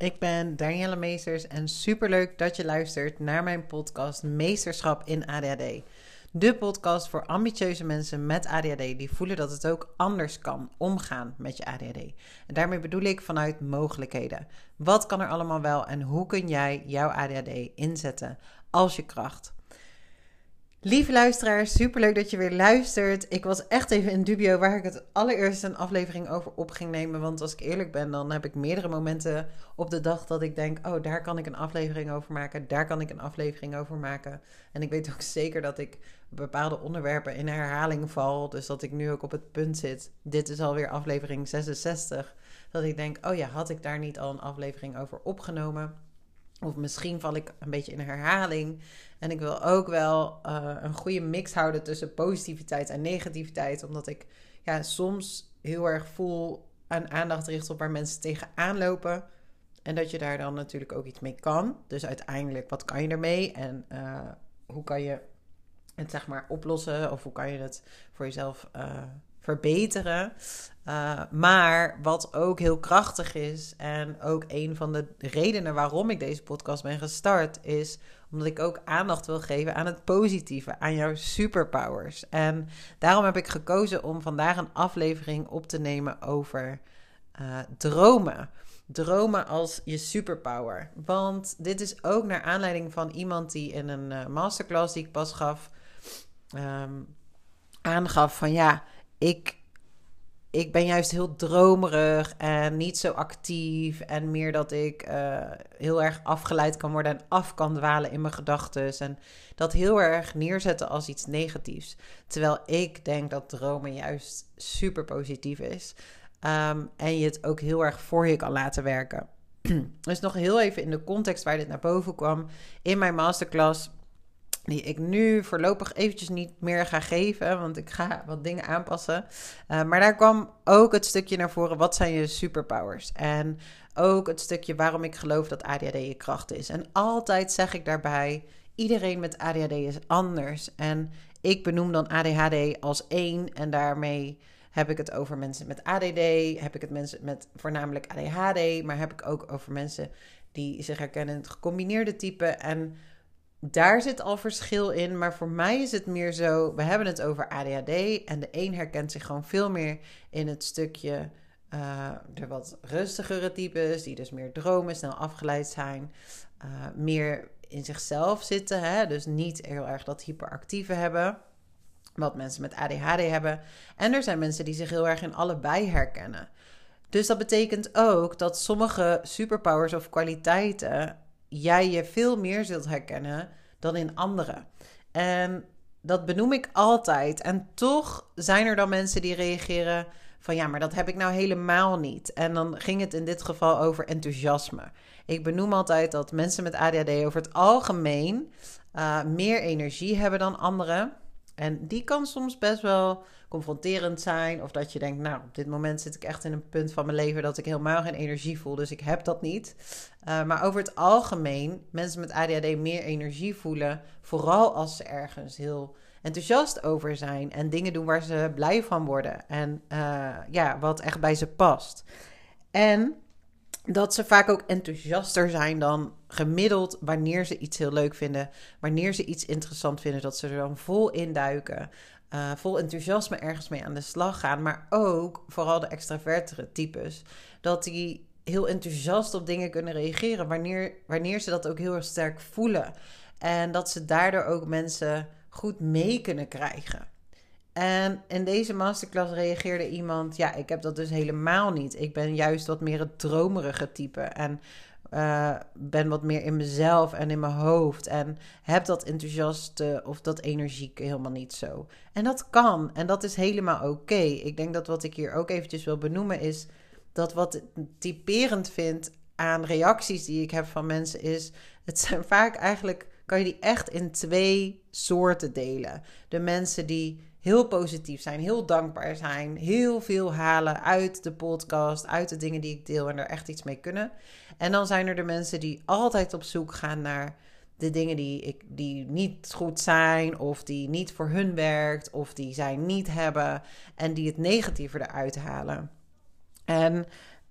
Ik ben Danielle Meesters en superleuk dat je luistert naar mijn podcast Meesterschap in ADHD. De podcast voor ambitieuze mensen met ADHD die voelen dat het ook anders kan omgaan met je ADHD. En daarmee bedoel ik vanuit mogelijkheden. Wat kan er allemaal wel en hoe kun jij jouw ADHD inzetten als je kracht? Lieve luisteraars, superleuk dat je weer luistert. Ik was echt even in dubio waar ik het allereerst een aflevering over op ging nemen. Want als ik eerlijk ben, dan heb ik meerdere momenten op de dag dat ik denk: oh, daar kan ik een aflevering over maken. Daar kan ik een aflevering over maken. En ik weet ook zeker dat ik bepaalde onderwerpen in herhaling val. Dus dat ik nu ook op het punt zit. Dit is alweer aflevering 66. Dat ik denk: oh ja, had ik daar niet al een aflevering over opgenomen? Of misschien val ik een beetje in herhaling. En ik wil ook wel uh, een goede mix houden tussen positiviteit en negativiteit. Omdat ik ja, soms heel erg voel aan aandacht richt op waar mensen tegenaan lopen. En dat je daar dan natuurlijk ook iets mee kan. Dus uiteindelijk, wat kan je ermee? En uh, hoe kan je het zeg maar oplossen? Of hoe kan je het voor jezelf uh, verbeteren. Uh, maar wat ook heel krachtig is en ook een van de redenen waarom ik deze podcast ben gestart, is omdat ik ook aandacht wil geven aan het positieve, aan jouw superpowers. En daarom heb ik gekozen om vandaag een aflevering op te nemen over uh, dromen. Dromen als je superpower. Want dit is ook naar aanleiding van iemand die in een uh, masterclass die ik pas gaf, um, aangaf van ja ik, ik ben juist heel dromerig en niet zo actief. En meer dat ik uh, heel erg afgeleid kan worden en af kan dwalen in mijn gedachten. En dat heel erg neerzetten als iets negatiefs. Terwijl ik denk dat dromen juist super positief is. Um, en je het ook heel erg voor je kan laten werken. dus nog heel even in de context waar dit naar boven kwam. In mijn masterclass die ik nu voorlopig eventjes niet meer ga geven, want ik ga wat dingen aanpassen. Uh, maar daar kwam ook het stukje naar voren, wat zijn je superpowers? En ook het stukje waarom ik geloof dat ADHD je kracht is. En altijd zeg ik daarbij, iedereen met ADHD is anders. En ik benoem dan ADHD als één en daarmee heb ik het over mensen met ADD, heb ik het mensen met voornamelijk ADHD, maar heb ik ook over mensen die zich herkennen in het gecombineerde type en daar zit al verschil in. Maar voor mij is het meer zo: we hebben het over ADHD. En de een herkent zich gewoon veel meer in het stukje. Uh, de wat rustigere types, die dus meer dromen, snel afgeleid zijn. Uh, meer in zichzelf zitten. Hè? Dus niet heel erg dat hyperactieve hebben. Wat mensen met ADHD hebben. En er zijn mensen die zich heel erg in allebei herkennen. Dus dat betekent ook dat sommige superpowers of kwaliteiten jij je veel meer zult herkennen dan in anderen. En dat benoem ik altijd. En toch zijn er dan mensen die reageren van ja, maar dat heb ik nou helemaal niet. En dan ging het in dit geval over enthousiasme. Ik benoem altijd dat mensen met ADHD over het algemeen uh, meer energie hebben dan anderen. En die kan soms best wel confronterend zijn. Of dat je denkt, nou, op dit moment zit ik echt in een punt van mijn leven dat ik helemaal geen energie voel. Dus ik heb dat niet. Uh, maar over het algemeen, mensen met ADHD meer energie voelen. Vooral als ze ergens heel enthousiast over zijn. En dingen doen waar ze blij van worden. En uh, ja, wat echt bij ze past. En dat ze vaak ook enthousiaster zijn dan gemiddeld wanneer ze iets heel leuk vinden, wanneer ze iets interessant vinden, dat ze er dan vol induiken, uh, vol enthousiasme ergens mee aan de slag gaan, maar ook vooral de extravertere types, dat die heel enthousiast op dingen kunnen reageren wanneer, wanneer ze dat ook heel erg sterk voelen en dat ze daardoor ook mensen goed mee kunnen krijgen. En in deze masterclass reageerde iemand: Ja, ik heb dat dus helemaal niet. Ik ben juist wat meer het dromerige type. En uh, ben wat meer in mezelf en in mijn hoofd. En heb dat enthousiaste of dat energieke helemaal niet zo. En dat kan. En dat is helemaal oké. Ik denk dat wat ik hier ook eventjes wil benoemen is dat wat typerend vind aan reacties die ik heb van mensen is: het zijn vaak eigenlijk kan je die echt in twee soorten delen. De mensen die heel positief zijn, heel dankbaar zijn, heel veel halen uit de podcast, uit de dingen die ik deel en er echt iets mee kunnen. En dan zijn er de mensen die altijd op zoek gaan naar de dingen die, ik, die niet goed zijn, of die niet voor hun werkt, of die zij niet hebben en die het negatieve eruit halen. En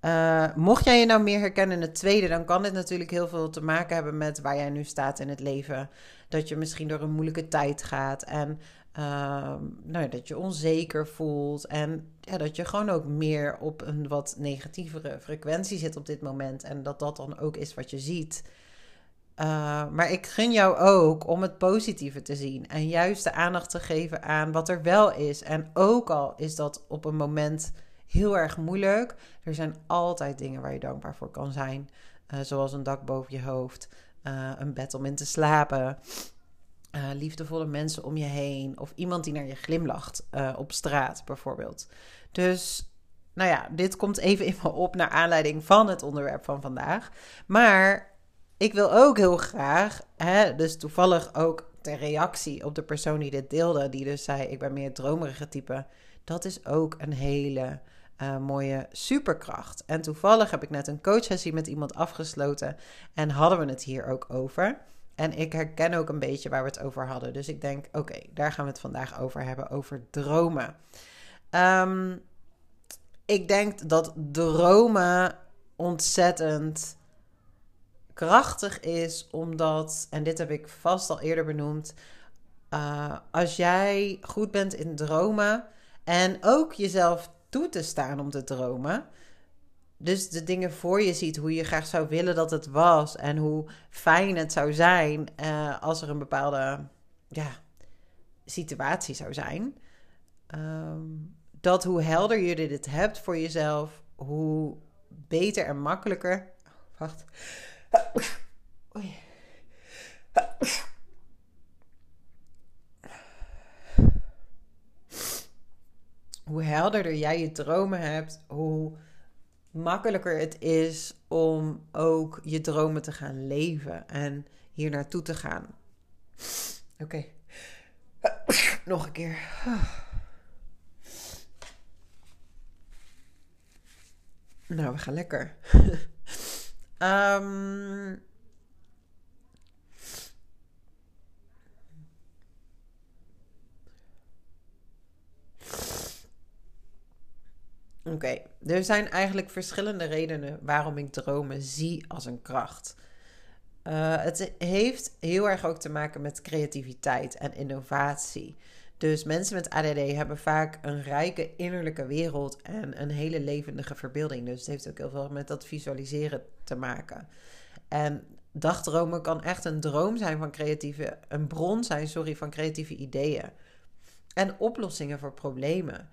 Uh, mocht jij je nou meer herkennen in het tweede, dan kan dit natuurlijk heel veel te maken hebben met waar jij nu staat in het leven. Dat je misschien door een moeilijke tijd gaat en nou ja, dat je onzeker voelt. En ja, dat je gewoon ook meer op een wat negatievere frequentie zit op dit moment. En dat dat dan ook is wat je ziet. Uh, maar ik gun jou ook om het positieve te zien. En juist de aandacht te geven aan wat er wel is. En ook al is dat op een moment heel erg moeilijk. Er zijn altijd dingen waar je dankbaar voor kan zijn. Uh, zoals een dak boven je hoofd, uh, een bed om in te slapen, uh, liefdevolle mensen om je heen of iemand die naar je glimlacht op straat bijvoorbeeld. Dus nou ja, dit komt even in me op naar aanleiding van het onderwerp van vandaag. Maar ik wil ook heel graag, hè, dus toevallig ook ter reactie op de persoon die dit deelde, die dus zei: Ik ben meer dromerige type. Dat is ook een hele uh, mooie superkracht. En toevallig heb ik net een coachsessie met iemand afgesloten en hadden we het hier ook over. En ik herken ook een beetje waar we het over hadden. Dus ik denk, oké, daar gaan we het vandaag over hebben, over dromen. Um, ik denk dat dromen ontzettend krachtig is, omdat, en dit heb ik vast al eerder benoemd, uh, als jij goed bent in dromen en ook jezelf toe te staan om te dromen. Dus de dingen voor je ziet, hoe je graag zou willen dat het was en hoe fijn het zou zijn uh, als er een bepaalde ja, situatie zou zijn. Um, dat hoe helder je dit hebt voor jezelf, hoe beter en makkelijker. Wacht. Oei hoe helderder jij je dromen hebt, hoe makkelijker het is om ook je dromen te gaan leven en hier naartoe te gaan. Oké. Nog een keer. Nou, we gaan lekker. um, Oké, er zijn eigenlijk verschillende redenen waarom ik dromen zie als een kracht. Uh, het heeft heel erg ook te maken met creativiteit en innovatie. Dus mensen met ADD hebben vaak een rijke innerlijke wereld en een hele levendige verbeelding. Dus het heeft ook heel veel met dat visualiseren te maken. En dagdromen kan echt een droom zijn van creatieve, een bron zijn, sorry, van creatieve ideeën en oplossingen voor problemen.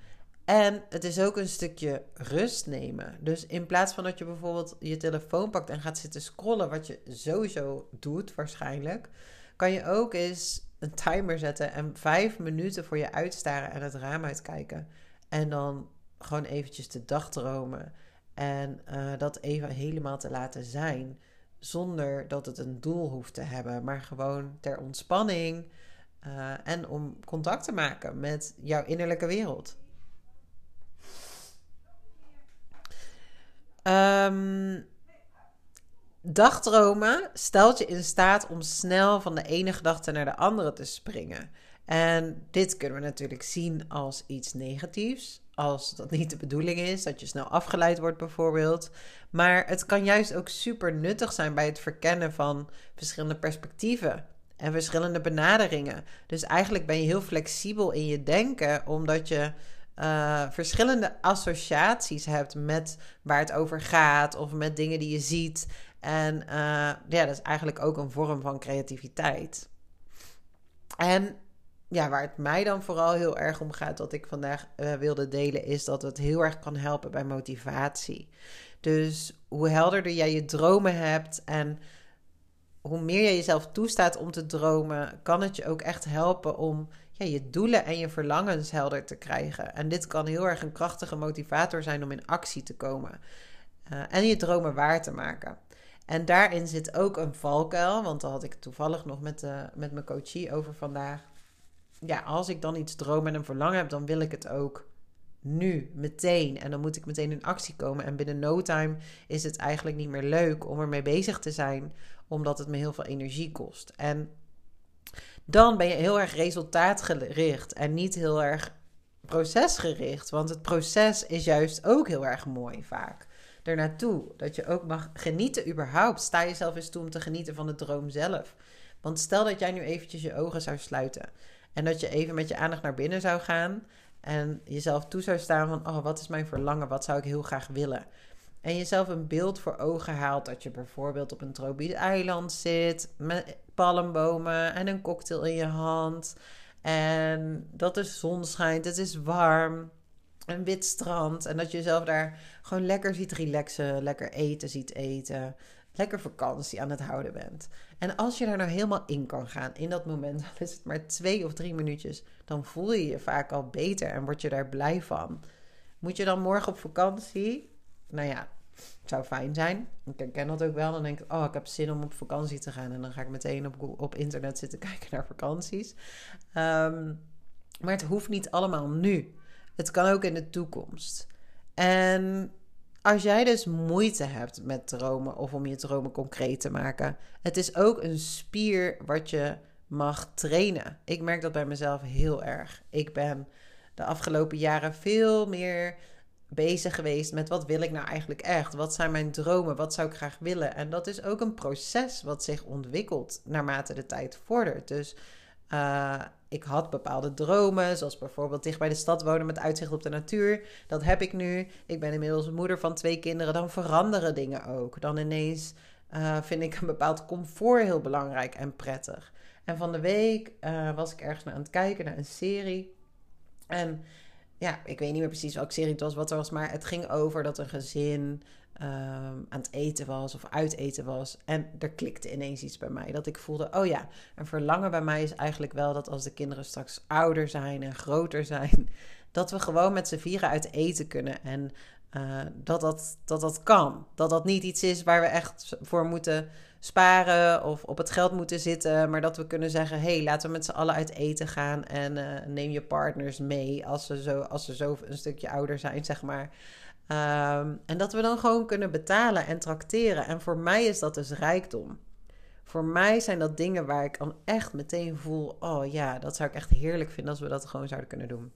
En het is ook een stukje rust nemen. Dus in plaats van dat je bijvoorbeeld je telefoon pakt en gaat zitten scrollen, wat je sowieso doet waarschijnlijk, kan je ook eens een timer zetten en vijf minuten voor je uitstaren en het raam uitkijken. En dan gewoon eventjes de dag dromen en uh, dat even helemaal te laten zijn. Zonder dat het een doel hoeft te hebben, maar gewoon ter ontspanning uh, en om contact te maken met jouw innerlijke wereld. Um, dagdromen stelt je in staat om snel van de ene gedachte naar de andere te springen. En dit kunnen we natuurlijk zien als iets negatiefs. Als dat niet de bedoeling is, dat je snel afgeleid wordt bijvoorbeeld. Maar het kan juist ook super nuttig zijn bij het verkennen van verschillende perspectieven en verschillende benaderingen. Dus eigenlijk ben je heel flexibel in je denken, omdat je uh, verschillende associaties hebt met waar het over gaat of met dingen die je ziet. En uh, ja, dat is eigenlijk ook een vorm van creativiteit. En ja, waar het mij dan vooral heel erg om gaat, wat ik vandaag uh, wilde delen, is dat het heel erg kan helpen bij motivatie. Dus hoe helderder jij je dromen hebt en hoe meer je jezelf toestaat om te dromen, kan het je ook echt helpen om ja, je doelen en je verlangens helder te krijgen. En dit kan heel erg een krachtige motivator zijn om in actie te komen. Uh, en je dromen waar te maken. En daarin zit ook een valkuil, want daar had ik toevallig nog met, uh, met mijn coachie over vandaag. Ja, als ik dan iets droom en een verlangen heb, dan wil ik het ook nu, meteen. En dan moet ik meteen in actie komen. En binnen no time is het eigenlijk niet meer leuk om ermee bezig te zijn, omdat het me heel veel energie kost. En dan ben je heel erg resultaatgericht en niet heel erg procesgericht. Want het proces is juist ook heel erg mooi vaak. ernaartoe. Dat je ook mag genieten überhaupt. Sta jezelf eens toe om te genieten van de droom zelf. Want stel dat jij nu eventjes je ogen zou sluiten. En dat je even met je aandacht naar binnen zou gaan. En jezelf toe zou staan van, oh, wat is mijn verlangen? Wat zou ik heel graag willen? En jezelf een beeld voor ogen haalt dat je bijvoorbeeld op een tropisch eiland zit met palmbomen en een cocktail in je hand. En dat de zon schijnt, het is warm, een wit strand. En dat je jezelf daar gewoon lekker ziet relaxen, lekker eten ziet eten. Lekker vakantie aan het houden bent. En als je daar nou helemaal in kan gaan, in dat moment, dan is het maar twee of drie minuutjes, dan voel je je vaak al beter en word je daar blij van. Moet je dan morgen op vakantie? Nou ja, het zou fijn zijn. Ik herken dat ook wel. Dan denk ik, oh, ik heb zin om op vakantie te gaan. En dan ga ik meteen op, op internet zitten kijken naar vakanties. Ehm, maar het hoeft niet allemaal nu. Het kan ook in de toekomst. En als jij dus moeite hebt met dromen of om je dromen concreet te maken, het is ook een spier wat je mag trainen. Ik merk dat bij mezelf heel erg. Ik ben de afgelopen jaren veel meer bezig geweest met wat wil ik nou eigenlijk echt? Wat zijn mijn dromen? Wat zou ik graag willen? En dat is ook een proces wat zich ontwikkelt naarmate de tijd vordert. Dus uh, ik had bepaalde dromen, zoals bijvoorbeeld dicht bij de stad wonen met uitzicht op de natuur. Dat heb ik nu. Ik ben inmiddels moeder van twee kinderen. Dan veranderen dingen ook. Dan ineens uh, vind ik een bepaald comfort heel belangrijk en prettig. En van de week uh, was ik ergens naar aan het kijken naar een serie. En ja, ik weet niet meer precies welke serie het was, wat er was, maar het ging over dat een gezin um, aan het eten was of uit eten was. En er klikte ineens iets bij mij. Dat ik voelde, oh ja, een verlangen bij mij is eigenlijk wel dat als de kinderen straks ouder zijn en groter zijn, dat we gewoon met z'n vieren uit eten kunnen. En uh, dat, dat, dat dat kan. Dat dat niet iets is waar we echt voor moeten sparen of op het geld moeten zitten. Maar dat we kunnen zeggen: hey, laten we met z'n allen uit eten gaan. En uh, neem je partners mee als ze, zo, als ze zo een stukje ouder zijn, zeg maar. Um, en dat we dan gewoon kunnen betalen en trakteren. En voor mij is dat dus rijkdom. Voor mij zijn dat dingen waar ik dan echt meteen voel: oh ja, dat zou ik echt heerlijk vinden als we dat gewoon zouden kunnen doen.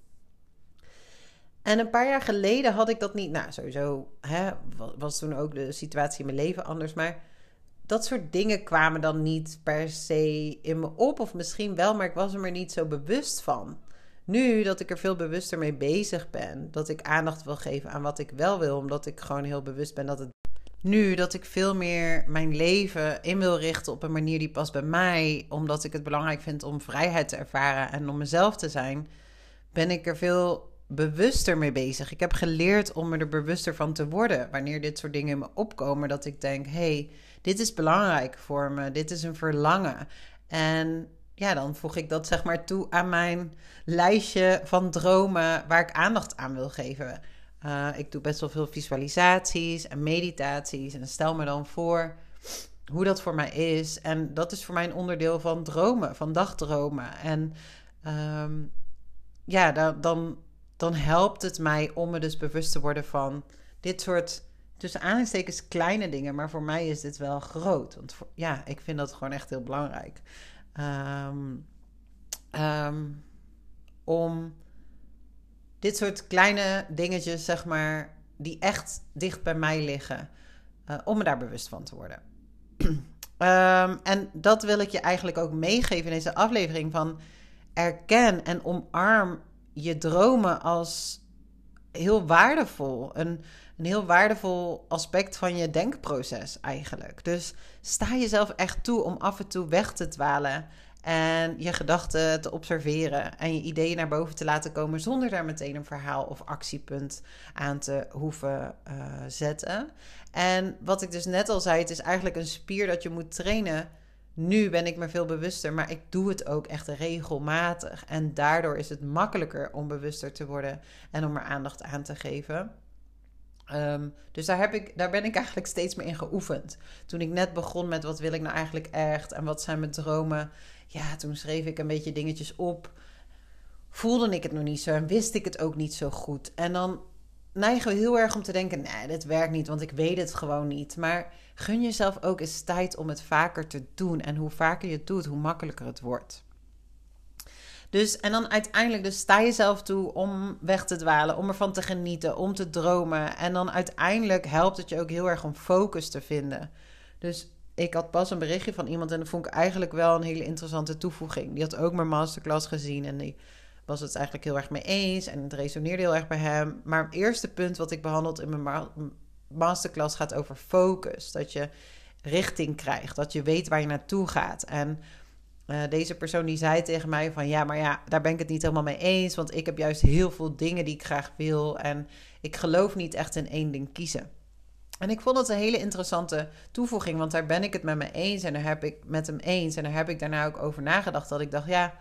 En een paar jaar geleden had ik dat niet. Nou, sowieso hè, was toen ook de situatie in mijn leven anders. Maar dat soort dingen kwamen dan niet per se in me op. Of misschien wel, maar ik was er maar niet zo bewust van. Nu dat ik er veel bewuster mee bezig ben, dat ik aandacht wil geven aan wat ik wel wil, omdat ik gewoon heel bewust ben dat het. Nu dat ik veel meer mijn leven in wil richten op een manier die past bij mij, omdat ik het belangrijk vind om vrijheid te ervaren en om mezelf te zijn, ben ik er veel bewuster mee bezig. Ik heb geleerd om me er bewuster van te worden wanneer dit soort dingen in me opkomen, dat ik denk: hé, hey, dit is belangrijk voor me, dit is een verlangen. En ja, dan voeg ik dat zeg maar toe aan mijn lijstje van dromen waar ik aandacht aan wil geven. Uh, ik doe best wel veel visualisaties en meditaties en stel me dan voor hoe dat voor mij is. En dat is voor mij een onderdeel van dromen, van dagdromen. En um, ja, dan, dan, dan helpt het mij om me dus bewust te worden van dit soort tussen aanstekens kleine dingen, maar voor mij is dit wel groot. Want ja, ik vind dat gewoon echt heel belangrijk. Um, um, om dit soort kleine dingetjes, zeg maar, die echt dicht bij mij liggen, uh, om me daar bewust van te worden. um, en dat wil ik je eigenlijk ook meegeven in deze aflevering van erken en omarm je dromen als heel waardevol. Een, een heel waardevol aspect van je denkproces eigenlijk. Dus sta jezelf echt toe om af en toe weg te dwalen en je gedachten te observeren en je ideeën naar boven te laten komen zonder daar meteen een verhaal of actiepunt aan te hoeven uh, zetten. En wat ik dus net al zei, het is eigenlijk een spier dat je moet trainen. Nu ben ik me veel bewuster, maar ik doe het ook echt regelmatig. En daardoor is het makkelijker om bewuster te worden en om er aandacht aan te geven. Um, dus daar, heb ik, daar ben ik eigenlijk steeds meer in geoefend. Toen ik net begon met wat wil ik nou eigenlijk echt en wat zijn mijn dromen. Ja, toen schreef ik een beetje dingetjes op. Voelde ik het nog niet zo en wist ik het ook niet zo goed. En dan neigen we heel erg om te denken: nee, dit werkt niet, want ik weet het gewoon niet. Maar gun jezelf ook eens tijd om het vaker te doen. En hoe vaker je het doet, hoe makkelijker het wordt. Dus, en dan uiteindelijk, dus sta jezelf toe om weg te dwalen, om ervan te genieten, om te dromen. En dan uiteindelijk helpt het je ook heel erg om focus te vinden. Dus ik had pas een berichtje van iemand en dat vond ik eigenlijk wel een hele interessante toevoeging. Die had ook mijn masterclass gezien en die was het eigenlijk heel erg mee eens en het resoneerde heel erg bij hem. Maar het eerste punt wat ik behandeld in mijn masterclass gaat over focus. Dat je richting krijgt, dat je weet waar je naartoe gaat. En uh, deze persoon die zei tegen mij van ja, maar ja, daar ben ik het niet helemaal mee eens, want ik heb juist heel veel dingen die ik graag wil en ik geloof niet echt in één ding kiezen. En ik vond het een hele interessante toevoeging, want daar ben ik het met me eens en daar heb ik met hem eens en daar heb ik daarna ook over nagedacht dat ik dacht ja,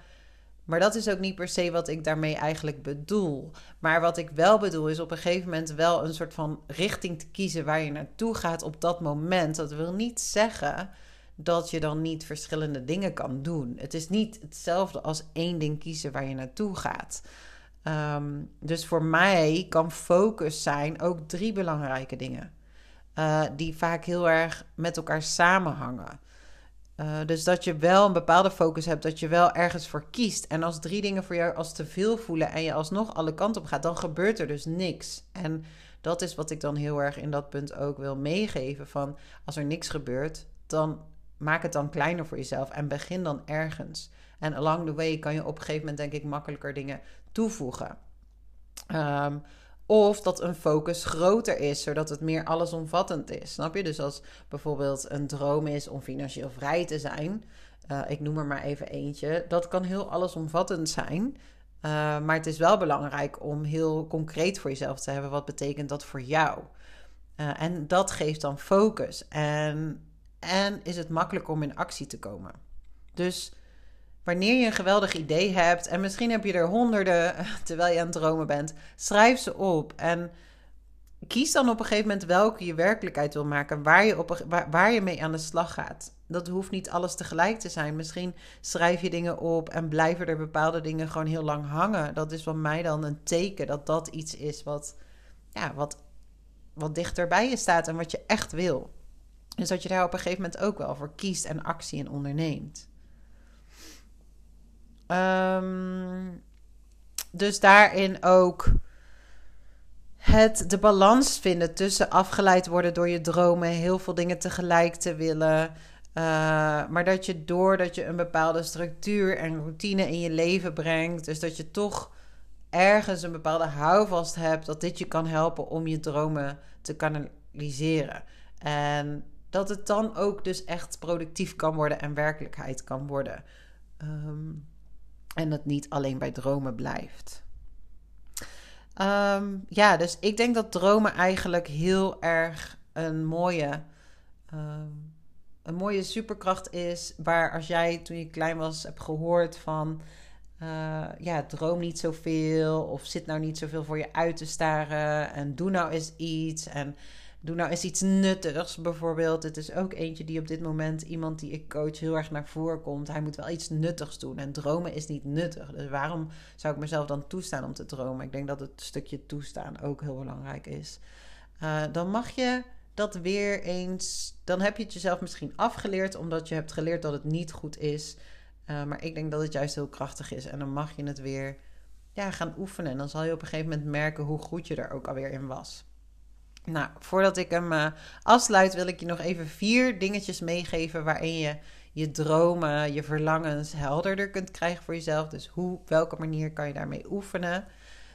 maar dat is ook niet per se wat ik daarmee eigenlijk bedoel. Maar wat ik wel bedoel is op een gegeven moment wel een soort van richting te kiezen waar je naartoe gaat op dat moment. Dat wil niet zeggen dat je dan niet verschillende dingen kan doen. Het is niet hetzelfde als één ding kiezen waar je naartoe gaat. Ehm, dus voor mij kan focus zijn ook drie belangrijke dingen. Uh, die vaak heel erg met elkaar samenhangen. Uh, dus dat je wel een bepaalde focus hebt, dat je wel ergens voor kiest. En als drie dingen voor jou als te veel voelen en je alsnog alle kanten op gaat, dan gebeurt er dus niks. En dat is wat ik dan heel erg in dat punt ook wil meegeven. Van als er niks gebeurt, dan maak het dan kleiner voor jezelf en begin dan ergens. En along the way kan je op een gegeven moment denk ik makkelijker dingen toevoegen. Um, of dat een focus groter is, zodat het meer allesomvattend is. Snap je? Dus als bijvoorbeeld een droom is om financieel vrij te zijn. Uh, ik noem er maar even eentje. Dat kan heel allesomvattend zijn. Uh, maar het is wel belangrijk om heel concreet voor jezelf te hebben. Wat betekent dat voor jou? Uh, en dat geeft dan focus. En, en is het makkelijk om in actie te komen. Dus wanneer je een geweldig idee hebt, en misschien heb je er honderden terwijl je aan het dromen bent, schrijf ze op. En kies dan op een gegeven moment welke je werkelijkheid wil maken, waar je, op, waar, je mee aan de slag gaat. Dat hoeft niet alles tegelijk te zijn. Misschien schrijf je dingen op en blijven er bepaalde dingen gewoon heel lang hangen. Dat is van mij dan een teken dat dat iets is wat, ja, wat, wat dichter bij je staat en wat je echt wil. Dus dat je daar op een gegeven moment ook wel voor kiest en actie in onderneemt. Um, dus daarin ook het de balans vinden tussen afgeleid worden door je dromen, heel veel dingen tegelijk te willen. Uh, maar dat je doordat je een bepaalde structuur en routine in je leven brengt, dus dat je toch ergens een bepaalde houvast hebt, dat dit je kan helpen om je dromen te kanaliseren. En dat het dan ook dus echt productief kan worden en werkelijkheid kan worden. Um, en het niet alleen bij dromen blijft. Um, ja, dus ik denk dat dromen eigenlijk heel erg een mooie, um, een mooie superkracht is. Waar als jij toen je klein was hebt gehoord van. Uh, ja, droom niet zoveel. Of zit nou niet zoveel voor je uit te staren. En doe nou eens iets. En Doe nou eens iets nuttigs bijvoorbeeld. Het is ook eentje die op dit moment iemand die ik coach heel erg naar voren komt. Hij moet wel iets nuttigs doen. En dromen is niet nuttig. Dus waarom zou ik mezelf dan toestaan om te dromen? Ik denk dat het stukje toestaan ook heel belangrijk is. Uh, dan mag je dat weer eens. Dan heb je het jezelf misschien afgeleerd omdat je hebt geleerd dat het niet goed is. Uh, maar ik denk dat het juist heel krachtig is. En dan mag je het weer ja, gaan oefenen. En dan zal je op een gegeven moment merken hoe goed je er ook alweer in was. Nou, voordat ik hem uh, afsluit, wil ik je nog even vier dingetjes meegeven waarin je je dromen, je verlangens helderder kunt krijgen voor jezelf. Dus hoe, welke manier kan je daarmee oefenen?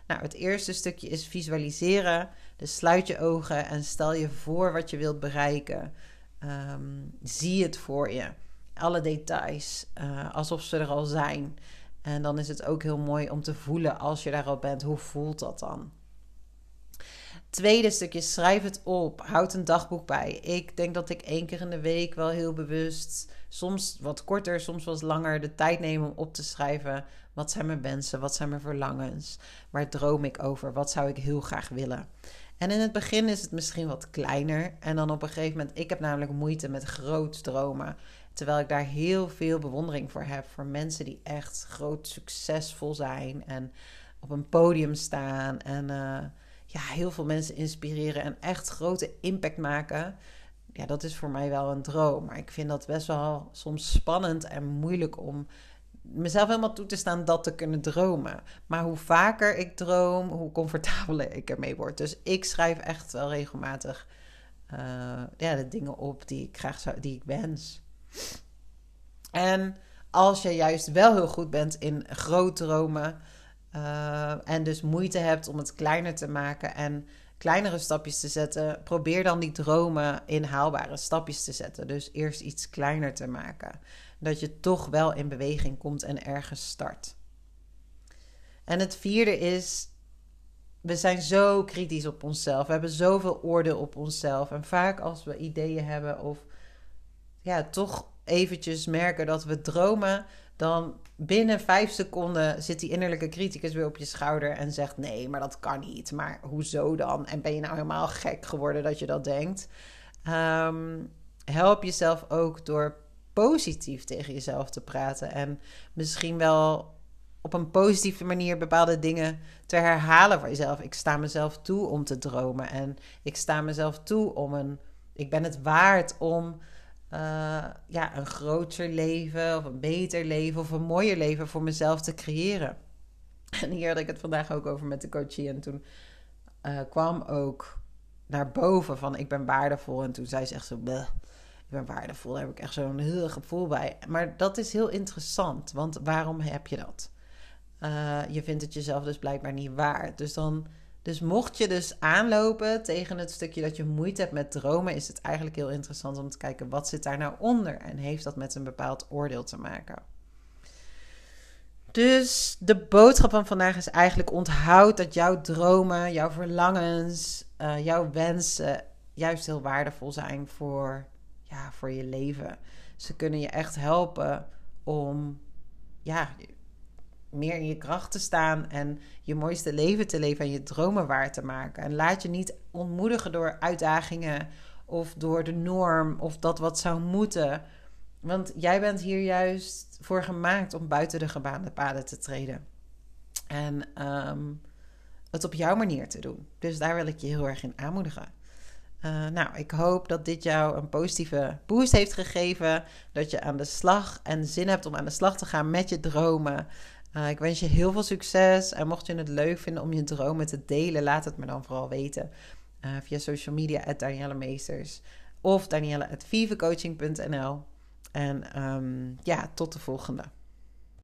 Nou, het eerste stukje is visualiseren. Dus sluit je ogen en stel je voor wat je wilt bereiken. Um, zie het voor je. Alle details, uh, alsof ze er al zijn. En dan is het ook heel mooi om te voelen als je daar al bent. Hoe voelt dat dan? Tweede stukje, schrijf het op. Houd een dagboek bij. Ik denk dat ik één keer in de week wel heel bewust, soms wat korter, soms wat langer, de tijd neem om op te schrijven. Wat zijn mijn wensen? Wat zijn mijn verlangens? Waar droom ik over? Wat zou ik heel graag willen? En in het begin is het misschien wat kleiner. En dan op een gegeven moment, ik heb namelijk moeite met groot dromen. Terwijl ik daar heel veel bewondering voor heb. Voor mensen die echt groot succesvol zijn. En op een podium staan. En uh, ja, heel veel mensen inspireren en echt grote impact maken. Ja, dat is voor mij wel een droom. Maar ik vind dat best wel soms spannend en moeilijk om mezelf helemaal toe te staan dat te kunnen dromen. Maar hoe vaker ik droom, hoe comfortabeler ik ermee word. Dus ik schrijf echt wel regelmatig uh, ja, de dingen op die ik graag zou, die ik wens. En als je juist wel heel goed bent in groot dromen. Uh, en dus moeite hebt om het kleiner te maken en kleinere stapjes te zetten, probeer dan die dromen in haalbare stapjes te zetten. Dus eerst iets kleiner te maken. Dat je toch wel in beweging komt en ergens start. En het vierde is, we zijn zo kritisch op onszelf. We hebben zoveel oordeel op onszelf. En vaak als we ideeën hebben of ja, toch eventjes merken dat we dromen, dan binnen vijf seconden zit die innerlijke criticus weer op je schouder en zegt: Nee, maar dat kan niet. Maar hoezo dan? En ben je nou helemaal gek geworden dat je dat denkt? Ehm, help jezelf ook door positief tegen jezelf te praten en misschien wel op een positieve manier bepaalde dingen te herhalen voor jezelf. Ik sta mezelf toe om te dromen en ik sta mezelf toe om een. Ik ben het waard om uh, ja, een groter leven of een beter leven of een mooier leven voor mezelf te creëren. En hier had ik het vandaag ook over met de coachie. En toen uh, kwam ook naar boven van ik ben waardevol. En toen zei ze echt zo, ik ben waardevol. Daar heb ik echt zo'n heel gevoel bij. Maar dat is heel interessant, want waarom heb je dat? Uh, je vindt het jezelf dus blijkbaar niet waard. Dus dan dus mocht je dus aanlopen tegen het stukje dat je moeite hebt met dromen, is het eigenlijk heel interessant om te kijken wat zit daar nou onder en heeft dat met een bepaald oordeel te maken. Dus de boodschap van vandaag is eigenlijk onthoud dat jouw dromen, jouw verlangens, uh, jouw wensen juist heel waardevol zijn voor, ja, voor je leven. Ze kunnen je echt helpen om ja, meer in je kracht te staan en je mooiste leven te leven en je dromen waar te maken. En laat je niet ontmoedigen door uitdagingen of door de norm of dat wat zou moeten. Want jij bent hier juist voor gemaakt om buiten de gebaande paden te treden. En ehm, het op jouw manier te doen. Dus daar wil ik je heel erg in aanmoedigen. Uh, nou, ik hoop dat dit jou een positieve boost heeft gegeven. Dat je aan de slag en zin hebt om aan de slag te gaan met je dromen. Uh, ik wens je heel veel succes. En mocht je het leuk vinden om je dromen te delen, laat het me dan vooral weten. Uh, via social media, at Danielle Meesters. Of Danielle En um, ja, tot de volgende.